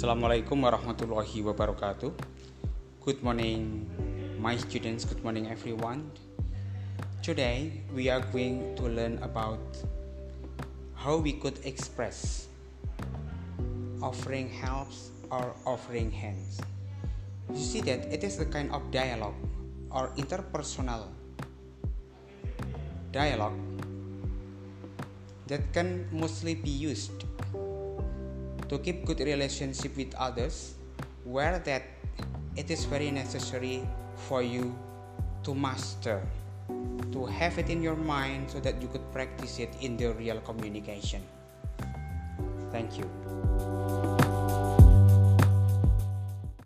Assalamualaikum warahmatullahi wabarakatuh. Good morning, my students. Good morning, everyone. Today, we are going to learn about how we could express offering helps or offering hands. You see that it is the kind of dialogue or interpersonal dialogue that can mostly be used to keep good relationship with others where that it is very necessary for you to master to have it in your mind so that you could practice it in the real communication. Thank you